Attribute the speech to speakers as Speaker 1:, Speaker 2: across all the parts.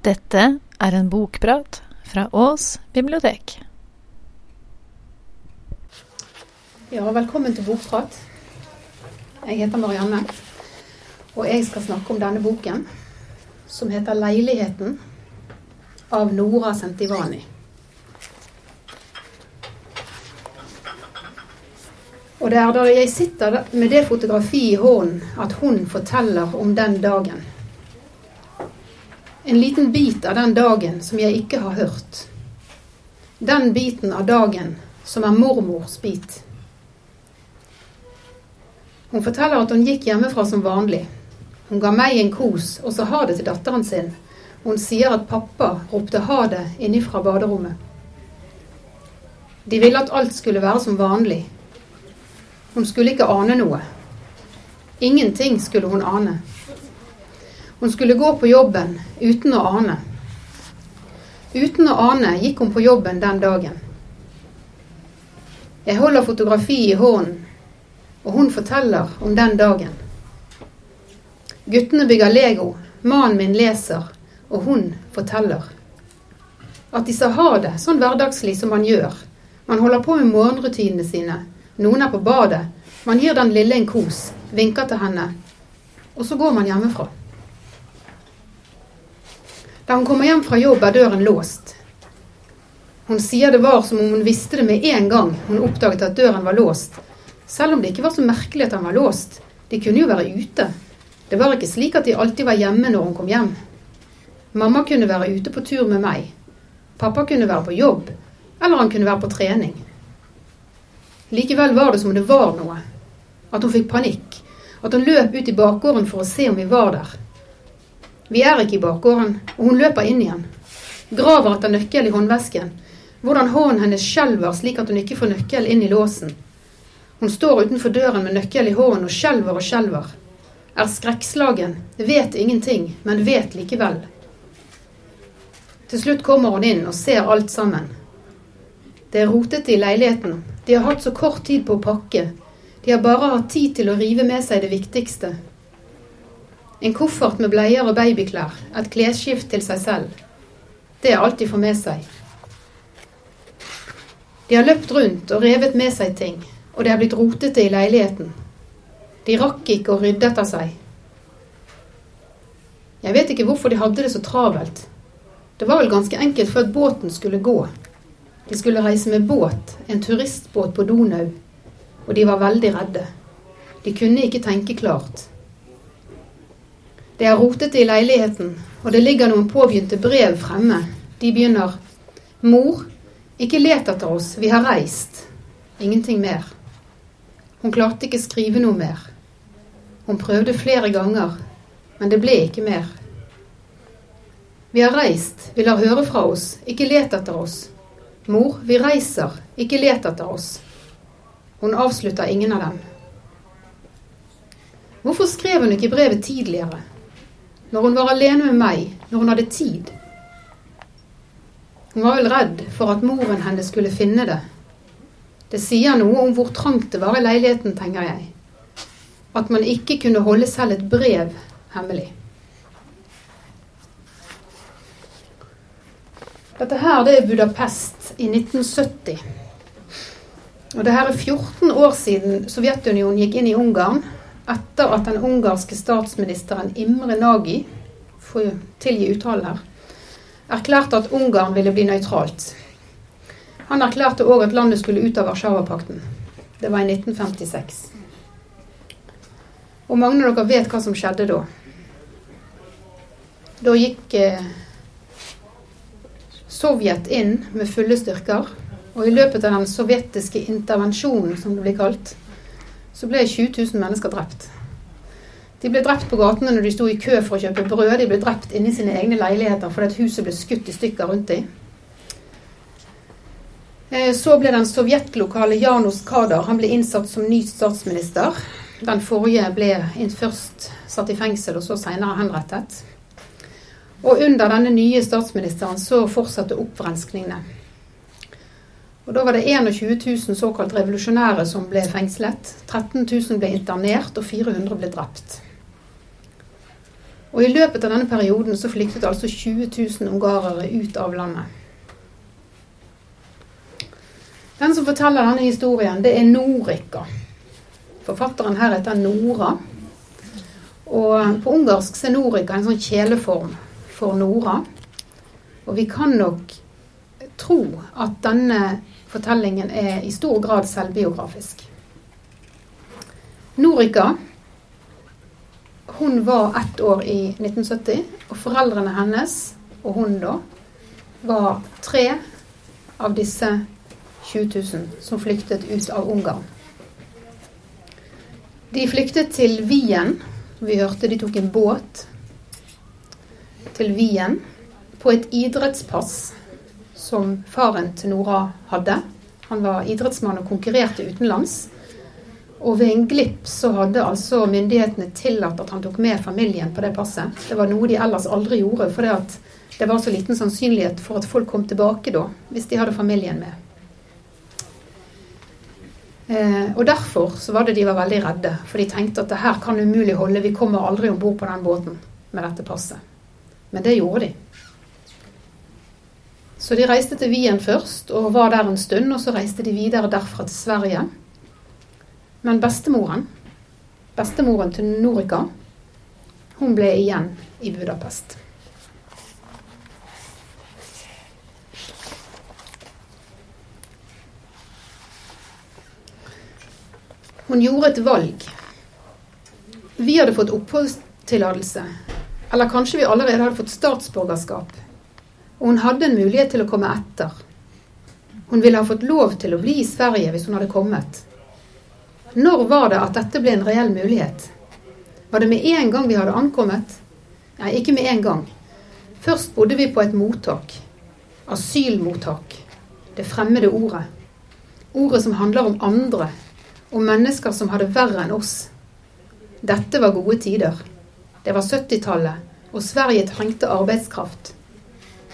Speaker 1: Dette er en bokprat fra Ås bibliotek.
Speaker 2: Ja, velkommen til Bokprat. Jeg heter Marianne, og jeg skal snakke om denne boken, som heter 'Leiligheten' av Nora Sentivani. Og det er da jeg sitter med det fotografiet i hånden, at hun forteller om den dagen. En liten bit av den dagen som jeg ikke har hørt. Den biten av dagen som er mormors bit. Hun forteller at hun gikk hjemmefra som vanlig. Hun ga meg en kos og sa ha det til datteren sin. Hun sier at pappa ropte ha det innifra baderommet. De ville at alt skulle være som vanlig. Hun skulle ikke ane noe. Ingenting skulle hun ane. Hun skulle gå på jobben uten å ane. Uten å ane gikk hun på jobben den dagen. Jeg holder fotografi i hånden, og hun forteller om den dagen. Guttene bygger Lego, mannen min leser, og hun forteller. At de sa ha det, sånn hverdagslig som man gjør. Man holder på med morgenrutinene sine. Noen er på badet. Man gir den lille en kos, vinker til henne, og så går man hjemmefra. Da hun kommer hjem fra jobb, er døren låst. Hun sier det var som om hun visste det med en gang hun oppdaget at døren var låst. Selv om det ikke var så merkelig at den var låst. De kunne jo være ute. Det var ikke slik at de alltid var hjemme når hun kom hjem. Mamma kunne være ute på tur med meg. Pappa kunne være på jobb, eller han kunne være på trening. Likevel var det som om det var noe. At hun fikk panikk. At hun løp ut i bakgården for å se om vi var der. Vi er ikke i bakgården, og hun løper inn igjen. Graver etter nøkkel i håndvesken. Hvordan hånden hennes skjelver slik at hun ikke får nøkkel inn i låsen. Hun står utenfor døren med nøkkel i hånden og skjelver og skjelver. Er skrekkslagen, vet ingenting, men vet likevel. Til slutt kommer hun inn og ser alt sammen. Det er rotete i leiligheten. De har hatt så kort tid på å pakke. De har bare hatt tid til å rive med seg det viktigste. En koffert med bleier og babyklær, et klesskift til seg selv. Det er alt de får med seg. De har løpt rundt og revet med seg ting, og det er blitt rotete i leiligheten. De rakk ikke å rydde etter seg. Jeg vet ikke hvorfor de hadde det så travelt. Det var vel ganske enkelt for at båten skulle gå. De skulle reise med båt, en turistbåt på Donau, og de var veldig redde. De kunne ikke tenke klart. Det er rotete i leiligheten, og det ligger noen påbegynte brev fremme. De begynner Mor, ikke let etter oss, vi har reist. Ingenting mer. Hun klarte ikke skrive noe mer. Hun prøvde flere ganger, men det ble ikke mer. Vi har reist, vi lar høre fra oss, ikke let etter oss. Mor, vi reiser, ikke let etter oss. Hun avslutter ingen av dem. Hvorfor skrev hun ikke brevet tidligere? Når hun var alene med meg, når hun hadde tid? Hun var vel redd for at moren hennes skulle finne det. Det sier noe om hvor trangt det var i leiligheten, tenker jeg. At man ikke kunne holde selv et brev hemmelig. Dette her det er Budapest i 1970. Og det her er 14 år siden Sovjetunionen gikk inn i Ungarn etter at den ungarske statsministeren Imre Nagy får tilgi uttalen her, erklærte at Ungarn ville bli nøytralt. Han erklærte òg at landet skulle ut av Warszawapakten. Det var i 1956. Og mange av dere vet hva som skjedde da. Da gikk eh, Sovjet inn med fulle styrker. Og i løpet av den sovjetiske intervensjonen, som det blir kalt, så ble 20 000 mennesker drept. De ble drept på gatene når de sto i kø for å kjøpe brød. De ble drept inni sine egne leiligheter fordi huset ble skutt i stykker rundt dem. Så ble den sovjetlokale Janos Kadar han ble innsatt som ny statsminister. Den forrige ble først satt i fengsel og så senere henrettet. Og under denne nye statsministeren så fortsatte opprenskningene. Og Da var det 21 000 såkalt revolusjonære som ble fengslet. 13 000 ble internert, og 400 ble drept. Og i løpet av denne perioden så flyktet altså 20 000 ungarere ut av landet. Den som forteller denne historien, det er Norika. Forfatteren her heter Nora. Og på ungarsk er Norika en sånn kjæleform for Nora. Og vi kan nok tro at denne fortellingen er i stor grad selvbiografisk. Norika hun var ett år i 1970, og foreldrene hennes og hun da var tre av disse 20 000 som flyktet ut av Ungarn. De flyktet til Wien. Vi hørte de tok en båt til Wien på et idrettspass som faren til Nora hadde. Han var idrettsmann og konkurrerte utenlands. Og ved en glipp så hadde altså myndighetene tillatt at han tok med familien på det passet. Det var noe de ellers aldri gjorde, for det var så liten sannsynlighet for at folk kom tilbake da, hvis de hadde familien med. Eh, og derfor så var det de var veldig redde, for de tenkte at det her kan umulig holde, vi kommer aldri om bord på den båten med dette passet. Men det gjorde de. Så de reiste til Wien først og var der en stund, og så reiste de videre derfra til Sverige. Men bestemoren, bestemoren til Norika, hun ble igjen i Budapest. Hun gjorde et valg. Vi hadde fått oppholdstillatelse. Eller kanskje vi allerede hadde fått statsborgerskap. Og hun hadde en mulighet til å komme etter. Hun ville ha fått lov til å bli i Sverige hvis hun hadde kommet. Når var det at dette ble en reell mulighet? Var det med en gang vi hadde ankommet? Nei, ikke med en gang. Først bodde vi på et mottak. Asylmottak. Det fremmede ordet. Ordet som handler om andre. Om mennesker som hadde verre enn oss. Dette var gode tider. Det var 70-tallet, og Sverige trengte arbeidskraft.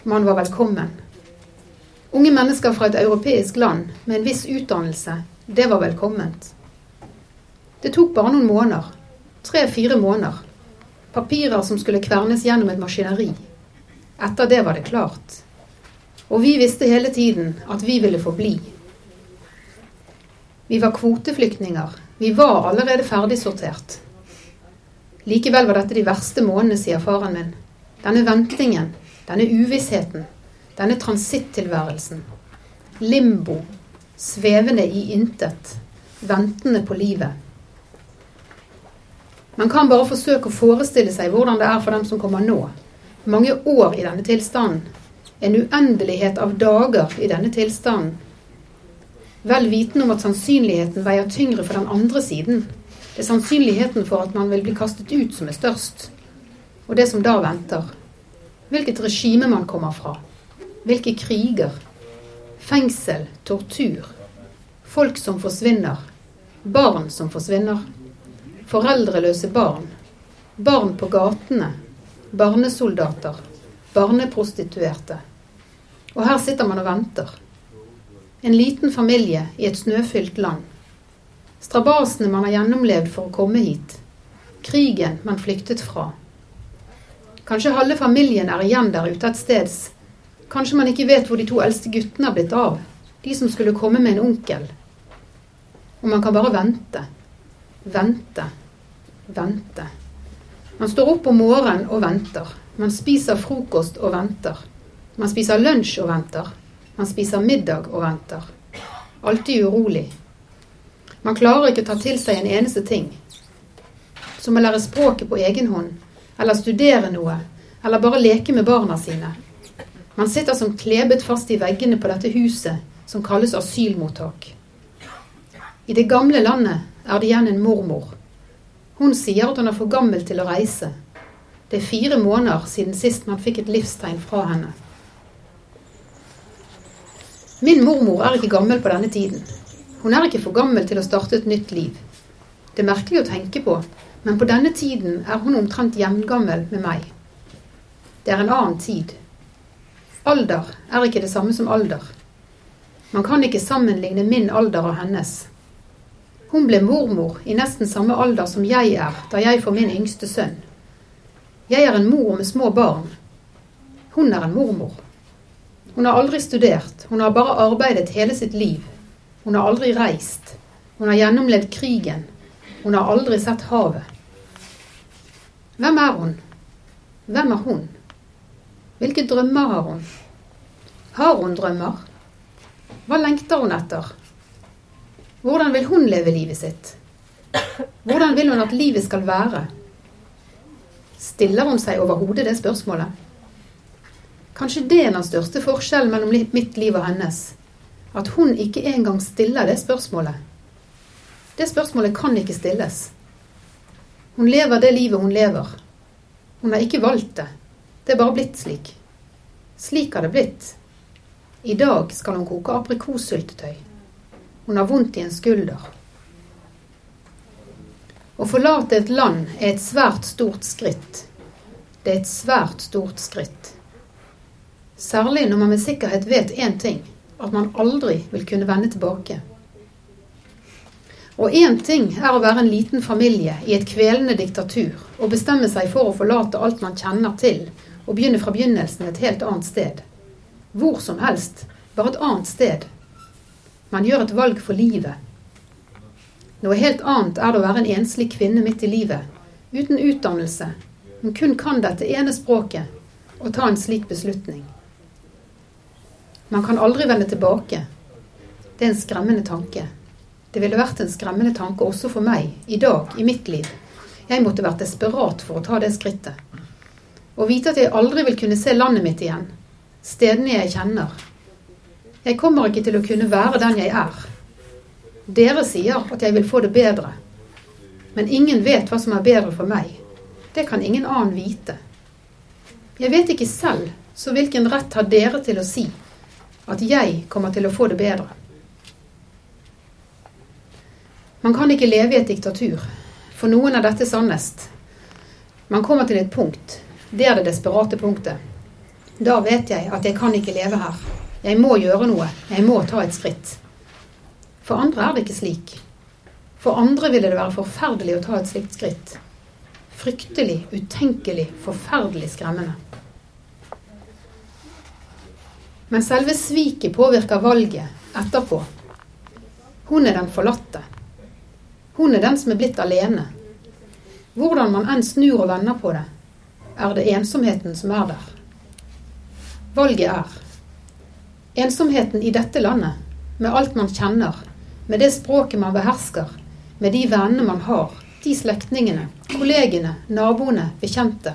Speaker 2: Man var velkommen. Unge mennesker fra et europeisk land med en viss utdannelse, det var velkomment. Det tok bare noen måneder. Tre-fire måneder. Papirer som skulle kvernes gjennom et maskineri. Etter det var det klart. Og vi visste hele tiden at vi ville få bli. Vi var kvoteflyktninger. Vi var allerede ferdigsortert. Likevel var dette de verste månedene, sier faren min. Denne ventingen, denne uvissheten, denne transittilværelsen. Limbo. Svevende i intet. Ventende på livet. Man kan bare forsøke å forestille seg hvordan det er for dem som kommer nå. Mange år i denne tilstanden. En uendelighet av dager i denne tilstanden. Vel vitende om at sannsynligheten veier tyngre for den andre siden. Det er sannsynligheten for at man vil bli kastet ut som er størst. Og det som da venter. Hvilket regime man kommer fra. Hvilke kriger. Fengsel, tortur. Folk som forsvinner. Barn som forsvinner foreldreløse barn, barn på gatene, barnesoldater, barneprostituerte. Og her sitter man og venter. En liten familie i et snøfylt land. Strabasene man har gjennomlevd for å komme hit. Krigen man flyktet fra. Kanskje halve familien er igjen der ute et sted. Kanskje man ikke vet hvor de to eldste guttene har blitt av. De som skulle komme med en onkel. Og man kan bare vente vente, vente. Man står opp om morgenen og venter. Man spiser frokost og venter. Man spiser lunsj og venter. Man spiser middag og venter. Alltid urolig. Man klarer ikke å ta til seg en eneste ting. Som å lære språket på egen hånd, eller studere noe, eller bare leke med barna sine. Man sitter som klebet fast i veggene på dette huset som kalles asylmottak. I det gamle landet er det igjen en mormor. Hun sier at hun er for gammel til å reise. Det er fire måneder siden sist man fikk et livstegn fra henne. Min mormor er ikke gammel på denne tiden. Hun er ikke for gammel til å starte et nytt liv. Det er merkelig å tenke på, men på denne tiden er hun omtrent jevngammel med meg. Det er en annen tid. Alder er ikke det samme som alder. Man kan ikke sammenligne min alder og hennes. Hun ble mormor i nesten samme alder som jeg er da jeg får min yngste sønn. Jeg er en mor med små barn. Hun er en mormor. Hun har aldri studert, hun har bare arbeidet hele sitt liv. Hun har aldri reist. Hun har gjennomlevd krigen. Hun har aldri sett havet. Hvem er hun? Hvem er hun? Hvilke drømmer har hun? Har hun drømmer? Hva lengter hun etter? Hvordan vil hun leve livet sitt? Hvordan vil hun at livet skal være? Stiller hun seg overhodet det spørsmålet? Kanskje det er den største forskjellen mellom mitt liv og hennes. At hun ikke engang stiller det spørsmålet. Det spørsmålet kan ikke stilles. Hun lever det livet hun lever. Hun har ikke valgt det. Det er bare blitt slik. Slik har det blitt. I dag skal hun koke aprikossyltetøy. Hun har vondt i en skulder. Å forlate et land er et svært stort skritt. Det er et svært stort skritt. Særlig når man med sikkerhet vet én ting at man aldri vil kunne vende tilbake. Og én ting er å være en liten familie i et kvelende diktatur og bestemme seg for å forlate alt man kjenner til, og begynne fra begynnelsen et helt annet sted hvor som helst, bare et annet sted. Man gjør et valg for livet. Noe helt annet er det å være en enslig kvinne midt i livet, uten utdannelse, Hun kun kan dette ene språket, og ta en slik beslutning. Man kan aldri vende tilbake. Det er en skremmende tanke. Det ville vært en skremmende tanke også for meg, i dag, i mitt liv. Jeg måtte vært desperat for å ta det skrittet. Å vite at jeg aldri vil kunne se landet mitt igjen, stedene jeg kjenner. Jeg kommer ikke til å kunne være den jeg er. Dere sier at jeg vil få det bedre. Men ingen vet hva som er bedre for meg. Det kan ingen annen vite. Jeg vet ikke selv, så hvilken rett har dere til å si at jeg kommer til å få det bedre? Man kan ikke leve i et diktatur. For noen er dette sannest. Man kommer til et punkt. Det er det desperate punktet. Da vet jeg at jeg kan ikke leve her. Jeg må gjøre noe. Jeg må ta et skritt. For andre er det ikke slik. For andre ville det være forferdelig å ta et slikt skritt. Fryktelig, utenkelig, forferdelig skremmende. Men selve sviket påvirker valget etterpå. Hun er den forlatte. Hun er den som er blitt alene. Hvordan man enn snur og vender på det, er det ensomheten som er der. Valget er ensomheten i dette landet, med alt man kjenner, med det språket man behersker, med de vennene man har, de slektningene, kollegene, naboene, bekjente.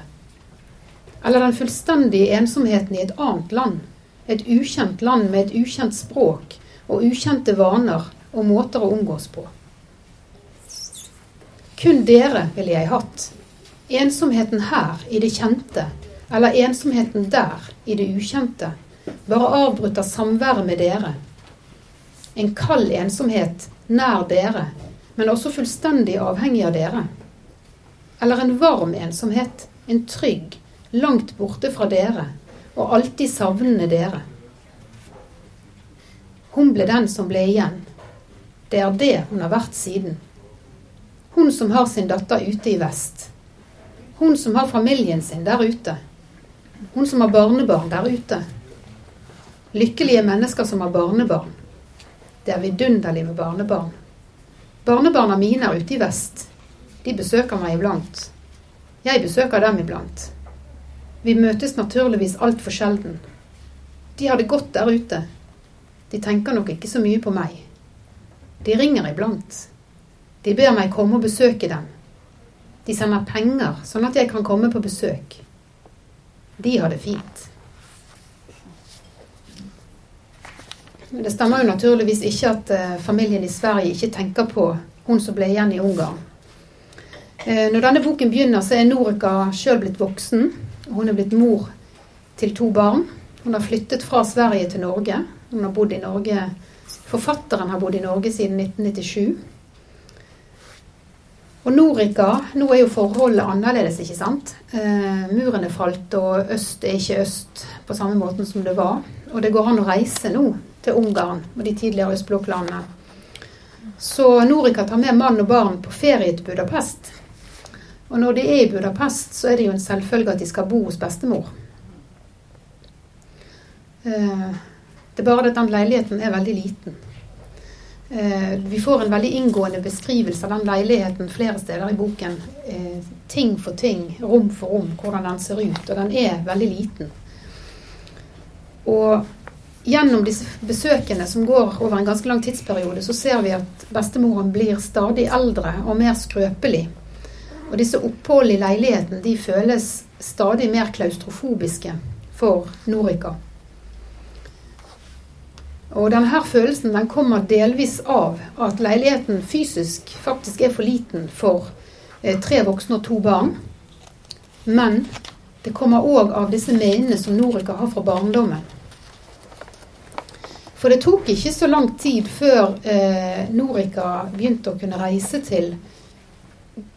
Speaker 2: Eller den fullstendige ensomheten i et annet land, et ukjent land med et ukjent språk og ukjente vaner og måter å omgås på. Kun dere ville jeg hatt. Ensomheten her, i det kjente, eller ensomheten der, i det ukjente, bare avbrutt av samværet med dere. En kald ensomhet nær dere, men også fullstendig avhengig av dere. Eller en varm ensomhet, en trygg, langt borte fra dere, og alltid savnende dere. Hun ble den som ble igjen. Det er det hun har vært siden. Hun som har sin datter ute i vest. Hun som har familien sin der ute. Hun som har barnebarn der ute. Lykkelige mennesker som har barnebarn. Det er vidunderlig med barnebarn. Barnebarna mine er ute i vest. De besøker meg iblant. Jeg besøker dem iblant. Vi møtes naturligvis altfor sjelden. De har det godt der ute. De tenker nok ikke så mye på meg. De ringer iblant. De ber meg komme og besøke dem. De sender penger, sånn at jeg kan komme på besøk. De har det fint. Men det stemmer jo naturligvis ikke at uh, familien i Sverige ikke tenker på hun som ble igjen i Ungarn. Uh, når denne boken begynner, så er Norika sjøl blitt voksen. Hun er blitt mor til to barn. Hun har flyttet fra Sverige til Norge. Hun har bodd i Norge Forfatteren har bodd i Norge siden 1997. Og Norica, Nå er jo forholdet annerledes, ikke sant. Eh, muren er falt, og øst er ikke øst på samme måten som det var. Og det går an å reise nå til Ungarn og de tidligere østblokklandene. Så Norica tar med mann og barn på ferie til Budapest. Og når de er i Budapest, så er det jo en selvfølge at de skal bo hos bestemor. Eh, det er bare at den leiligheten er veldig liten. Eh, vi får en veldig inngående beskrivelse av den leiligheten flere steder i boken. Eh, ting for ting, rom for rom, hvordan den ser ut. Og den er veldig liten. Og gjennom disse besøkene som går over en ganske lang tidsperiode, så ser vi at bestemoren blir stadig eldre og mer skrøpelig. Og disse opphold i leiligheten de føles stadig mer klaustrofobiske for Norika. Og denne følelsen den kommer delvis av at leiligheten fysisk faktisk er for liten for eh, tre voksne og to barn. Men det kommer òg av disse minnene som Norika har fra barndommen. For det tok ikke så lang tid før eh, Norika begynte å kunne reise til,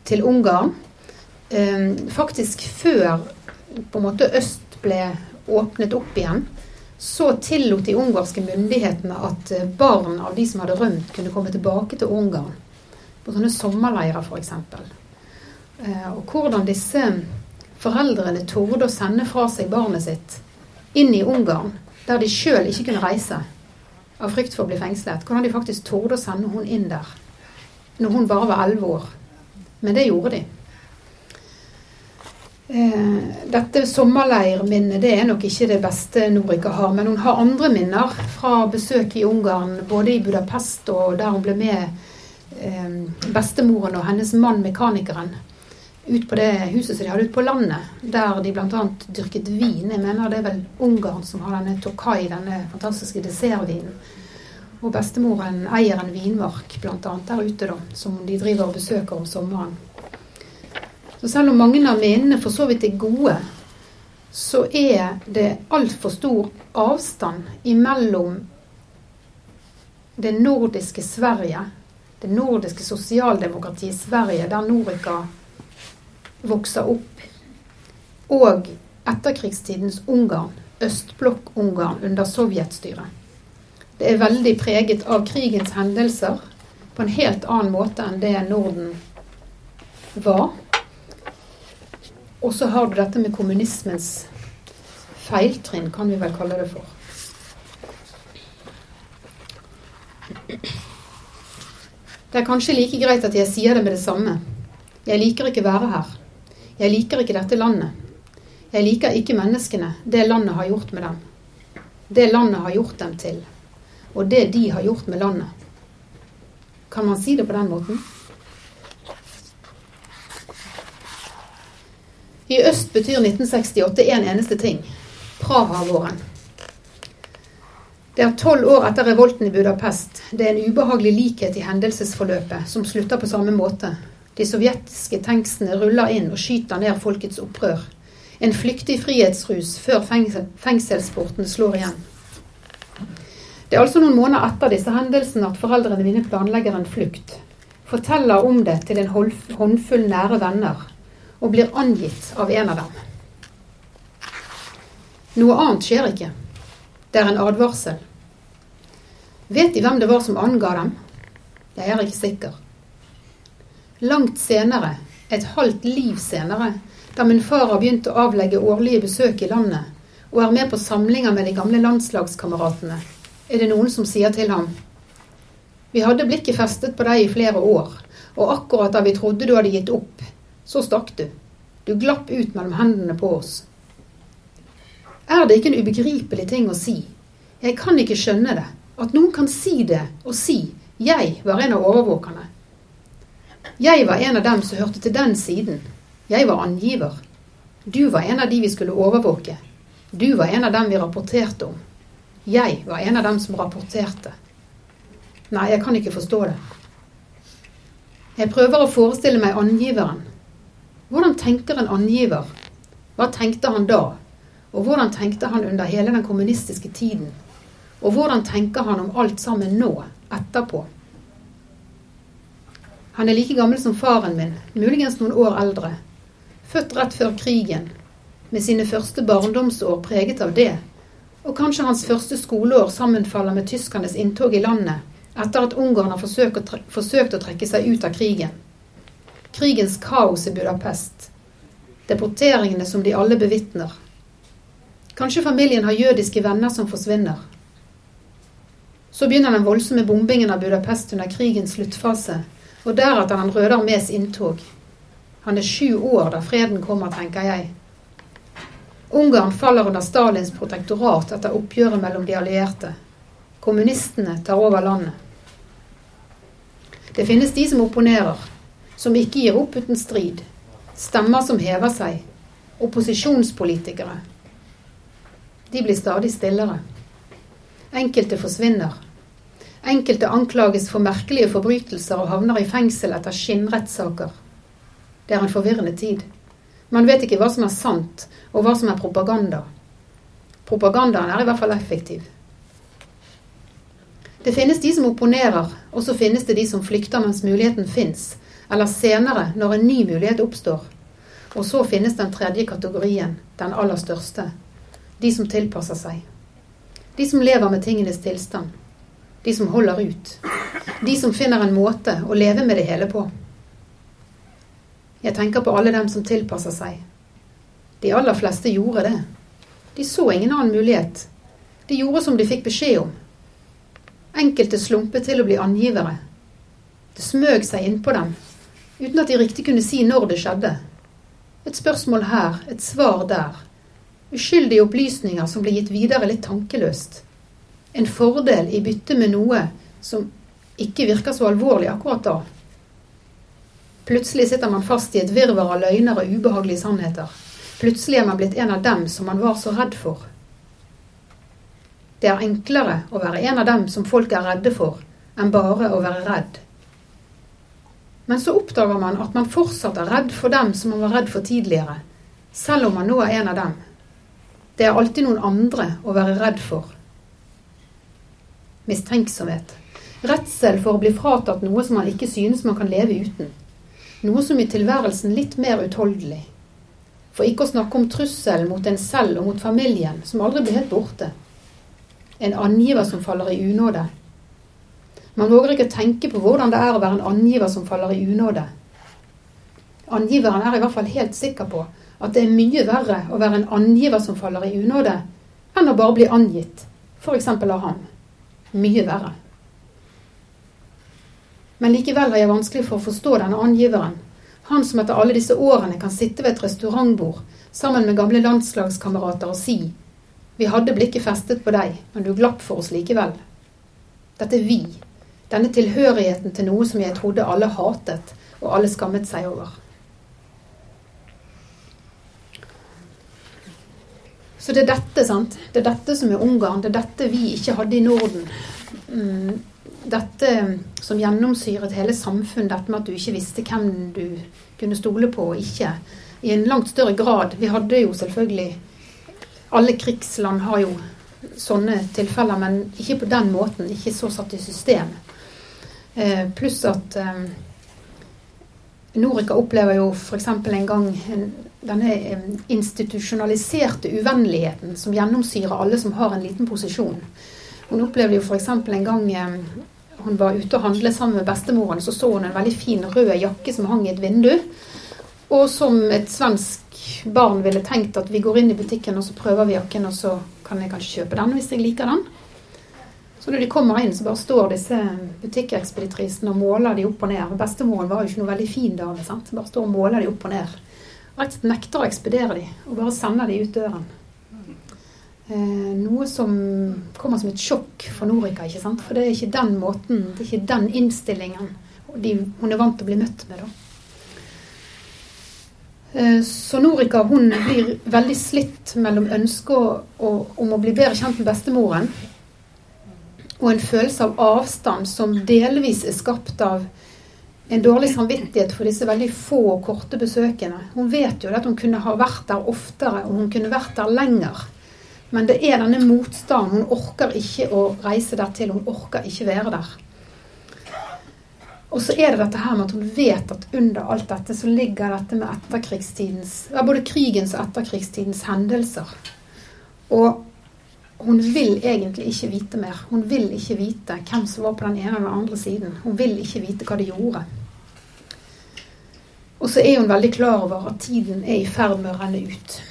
Speaker 2: til Ungarn. Eh, faktisk før på en måte øst ble åpnet opp igjen så tillot de ungarske myndighetene at eh, barn av de som hadde rømt, kunne komme tilbake til Ungarn. På sånne sommerleirer, f.eks. Eh, og hvordan disse foreldrene torde å sende fra seg barnet sitt inn i Ungarn, der de sjøl ikke kunne reise av frykt for å bli fengslet. Hvordan de faktisk torde å sende hun inn der når hun bare var elleve år. Men det gjorde de. Eh, dette sommerleirminnet det er nok ikke det beste Norika har, men hun har andre minner fra besøk i Ungarn, både i Budapest og der hun ble med eh, bestemoren og hennes mann, mekanikeren, ut på det huset som de hadde ute på landet, der de bl.a. dyrket vin. Jeg mener det er vel Ungarn som har denne Tokai, denne fantastiske dessertvinen. Og bestemoren eier en vinmark bl.a. der ute, da, som de driver og besøker om sommeren. Så selv om mange av minnene for så vidt er gode, så er det altfor stor avstand imellom det nordiske Sverige, det nordiske sosialdemokratiet Sverige, der Norica vokser opp, og etterkrigstidens Ungarn, østblokk-Ungarn under sovjetstyret. Det er veldig preget av krigens hendelser på en helt annen måte enn det Norden var. Og så har du dette med kommunismens feiltrinn, kan vi vel kalle det for. Det er kanskje like greit at jeg sier det med det samme. Jeg liker ikke være her. Jeg liker ikke dette landet. Jeg liker ikke menneskene, det landet har gjort med dem. Det landet har gjort dem til. Og det de har gjort med landet. Kan man si det på den måten? I øst betyr 1968 én en eneste ting. Praha-våren. Det er tolv år etter revolten i Budapest. Det er en ubehagelig likhet i hendelsesforløpet, som slutter på samme måte. De sovjetiske tanksene ruller inn og skyter ned folkets opprør. En flyktig frihetsrus før fengsel, fengselsporten slår igjen. Det er altså noen måneder etter disse hendelsene at foreldrene mine planlegger en flukt. Forteller om det til en håndfull nære venner og blir angitt av en av dem. Noe annet skjer ikke. Det er en advarsel. Vet de hvem det var som anga dem? Jeg er ikke sikker. Langt senere, et halvt liv senere, da min far har begynt å avlegge årlige besøk i landet, og er med på samlinger med de gamle landslagskameratene, er det noen som sier til ham Vi hadde blikket festet på deg i flere år, og akkurat da vi trodde du hadde gitt opp, så stakk du. Du glapp ut mellom hendene på oss. Er det ikke en ubegripelig ting å si? Jeg kan ikke skjønne det. At noen kan si det og si 'jeg var en av overvåkerne'. Jeg var en av dem som hørte til den siden. Jeg var angiver. Du var en av de vi skulle overvåke. Du var en av dem vi rapporterte om. Jeg var en av dem som rapporterte. Nei, jeg kan ikke forstå det. Jeg prøver å forestille meg angiveren, hvordan tenker en angiver? Hva tenkte han da? Og hvordan tenkte han under hele den kommunistiske tiden? Og hvordan tenker han om alt sammen nå, etterpå? Han er like gammel som faren min, muligens noen år eldre. Født rett før krigen, med sine første barndomsår preget av det, og kanskje hans første skoleår sammenfaller med tyskernes inntog i landet etter at Ungarn har forsøkt å, trekke seg ut av krigen. Krigens kaos i Budapest, deporteringene som de alle bevitner. Kanskje familien har jødiske venner som forsvinner. Så begynner den voldsomme bombingen av Budapest under krigens sluttfase, og deretter Den røde armés inntog. Han er sju år da freden kommer, tenker jeg. Ungarn faller under Stalins protektorat etter oppgjøret mellom de allierte. Kommunistene tar over landet. Det finnes de som opponerer, som ikke gir opp uten strid. Stemmer som hever seg. Opposisjonspolitikere. De blir stadig stillere. Enkelte forsvinner. Enkelte anklages for merkelige forbrytelser og havner i fengsel etter skinnrettssaker. Det er en forvirrende tid. Man vet ikke hva som er sant, og hva som er propaganda. Propagandaen er i hvert fall effektiv. Det finnes de som opponerer, og så finnes det de som flykter mens muligheten fins, eller senere, når en ny mulighet oppstår. Og så finnes den tredje kategorien, den aller største. De som tilpasser seg. De som lever med tingenes tilstand. De som holder ut. De som finner en måte å leve med det hele på. Jeg tenker på alle dem som tilpasser seg. De aller fleste gjorde det. De så ingen annen mulighet. De gjorde som de fikk beskjed om. Enkelte slumpet til å bli angivere. Det smøg seg innpå dem, uten at de riktig kunne si når det skjedde. Et spørsmål her, et svar der. Uskyldige opplysninger som ble gitt videre litt tankeløst. En fordel i bytte med noe som ikke virker så alvorlig akkurat da. Plutselig sitter man fast i et virvar av løgner og ubehagelige sannheter. Plutselig er man blitt en av dem som man var så redd for. Det er enklere å være en av dem som folk er redde for, enn bare å være redd. Men så oppdager man at man fortsatt er redd for dem som man var redd for tidligere, selv om man nå er en av dem. Det er alltid noen andre å være redd for. Mistenksomhet. Redsel for å bli fratatt noe som man ikke synes man kan leve uten. Noe som gjør tilværelsen litt mer utholdelig. For ikke å snakke om trusselen mot en selv og mot familien, som aldri blir helt borte en angiver som faller i unåde. Man våger ikke tenke på hvordan det er å være en angiver som faller i unåde. Angiveren er i hvert fall helt sikker på at det er mye verre å være en angiver som faller i unåde, enn å bare bli angitt, f.eks. av ham. Mye verre. Men likevel har jeg vanskelig for å forstå denne angiveren. Han som etter alle disse årene kan sitte ved et restaurantbord sammen med gamle landslagskamerater og si vi hadde blikket festet på deg, men du glapp for oss likevel. Dette vi, denne tilhørigheten til noe som jeg trodde alle hatet og alle skammet seg over. Så det er dette, sant. Det er dette som er Ungarn. Det er dette vi ikke hadde i Norden. Mm, dette som gjennomsyret hele samfunnet, dette med at du ikke visste hvem du kunne stole på og ikke. I en langt større grad. Vi hadde jo selvfølgelig alle krigsland har jo sånne tilfeller, men ikke på den måten. Ikke så satt i system. Eh, pluss at eh, Norika opplever jo f.eks. en gang denne eh, institusjonaliserte uvennligheten som gjennomsyrer alle som har en liten posisjon. Hun opplevde jo f.eks. en gang eh, hun var ute og handlet sammen med bestemoren, så så hun en veldig fin rød jakke som hang i et vindu. Og som et svensk barn ville tenkt at vi går inn i butikken og så prøver vi jakken, og så kan jeg kanskje kjøpe den hvis jeg liker den. Så når de kommer inn, så bare står disse butikkekspeditrisene og måler de opp og ned. Bestemoren var jo ikke noe veldig fin dame. sant? Bare står og måler de opp og ned. Rett nekter å ekspedere de, og bare sender de ut døren. Eh, noe som kommer som et sjokk for Norika, ikke sant? For det er ikke den måten, det er ikke den innstillingen de, hun er vant til å bli møtt med. da. Eh, så Norika hun blir veldig slitt mellom ønsket om å bli bedre kjent med bestemoren og en følelse av avstand som delvis er skapt av en dårlig samvittighet for disse veldig få og korte besøkene. Hun vet jo at hun kunne ha vært der oftere, og hun kunne vært der lenger. Men det er denne motstanden. Hun orker ikke å reise der til. Hun orker ikke være der. Og så er det dette her med at hun vet at under alt dette så ligger dette med etterkrigstidens Både krigens og etterkrigstidens hendelser. Og hun vil egentlig ikke vite mer. Hun vil ikke vite hvem som var på den ene eller den andre siden. Hun vil ikke vite hva de gjorde. Og så er hun veldig klar over at tiden er i ferd med å renne ut.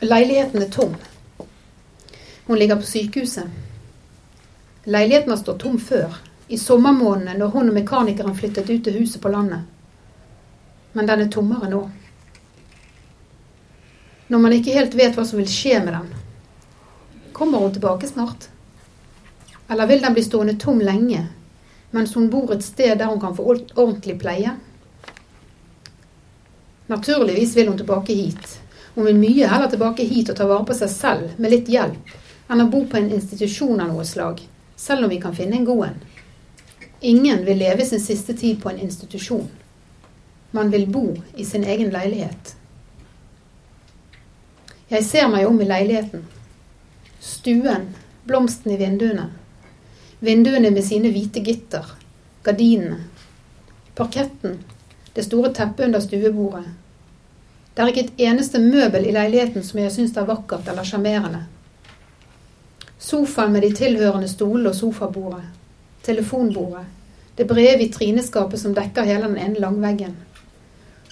Speaker 2: Leiligheten er tom. Hun ligger på sykehuset. Leiligheten har stått tom før, i sommermånedene når hun og mekanikeren flyttet ut til huset på landet. Men den er tommere nå. Når man ikke helt vet hva som vil skje med den. Kommer hun tilbake snart? Eller vil den bli stående tom lenge, mens hun bor et sted der hun kan få ordentlig pleie? Naturligvis vil hun tilbake hit. Hun vil mye heller tilbake hit og ta vare på seg selv med litt hjelp, enn å bo på en institusjon av noe slag, selv om vi kan finne en god en. Ingen vil leve sin siste tid på en institusjon. Man vil bo i sin egen leilighet. Jeg ser meg om i leiligheten. Stuen, blomsten i vinduene. Vinduene med sine hvite gitter. Gardinene. Parketten. Det store teppet under stuebordet. Det er ikke et eneste møbel i leiligheten som jeg syns er vakkert eller sjarmerende. Sofaen med de tilhørende stolene og sofabordet. Telefonbordet. Det brede vitrineskapet som dekker hele den ene langveggen.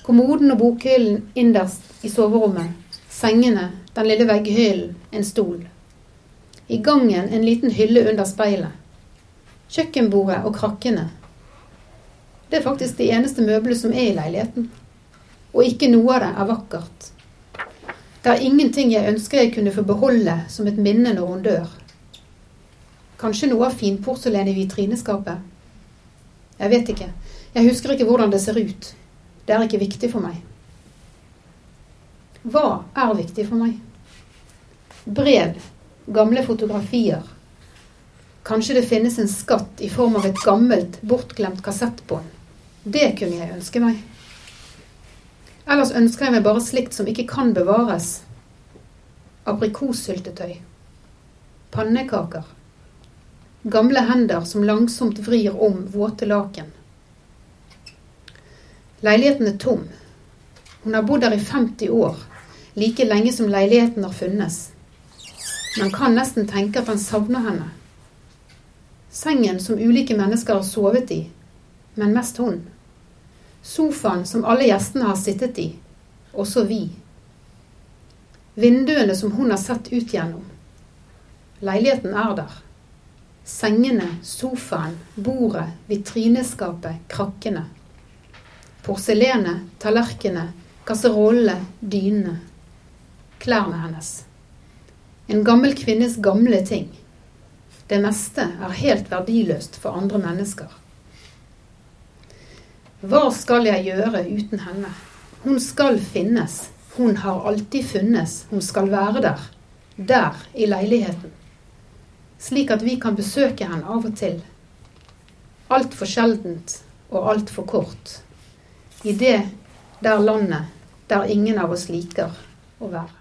Speaker 2: Kommoden og bokhyllen innerst i soverommet. Sengene, den lille vegghyllen, en stol. I gangen en liten hylle under speilet. Kjøkkenbordet og krakkene. Det er faktisk de eneste møblene som er i leiligheten. Og ikke noe av det er vakkert. Det er ingenting jeg ønsker jeg kunne få beholde som et minne når hun dør. Kanskje noe av finporselenet i vitrineskapet. Jeg vet ikke. Jeg husker ikke hvordan det ser ut. Det er ikke viktig for meg. Hva er viktig for meg? Brev, gamle fotografier. Kanskje det finnes en skatt i form av et gammelt, bortglemt kassettbånd. Det kunne jeg ønske meg. Ellers ønsker jeg meg bare slikt som ikke kan bevares. Aprikossyltetøy. Pannekaker. Gamle hender som langsomt vrir om våte laken. Leiligheten er tom. Hun har bodd der i 50 år, like lenge som leiligheten har funnes. Man kan nesten tenke at han savner henne. Sengen som ulike mennesker har sovet i, men mest hun. Sofaen som alle gjestene har sittet i, også vi. Vinduene som hun har sett ut gjennom. Leiligheten er der. Sengene, sofaen, bordet, vitrineskapet, krakkene. Porselenet, tallerkenene, kasserollene, dynene. Klærne hennes. En gammel kvinnes gamle ting. Det meste er helt verdiløst for andre mennesker. Hva skal jeg gjøre uten henne? Hun skal finnes. Hun har alltid funnes. Hun skal være der. Der, i leiligheten. Slik at vi kan besøke henne av og til. Altfor sjeldent og altfor kort. I det der landet der ingen av oss liker å være.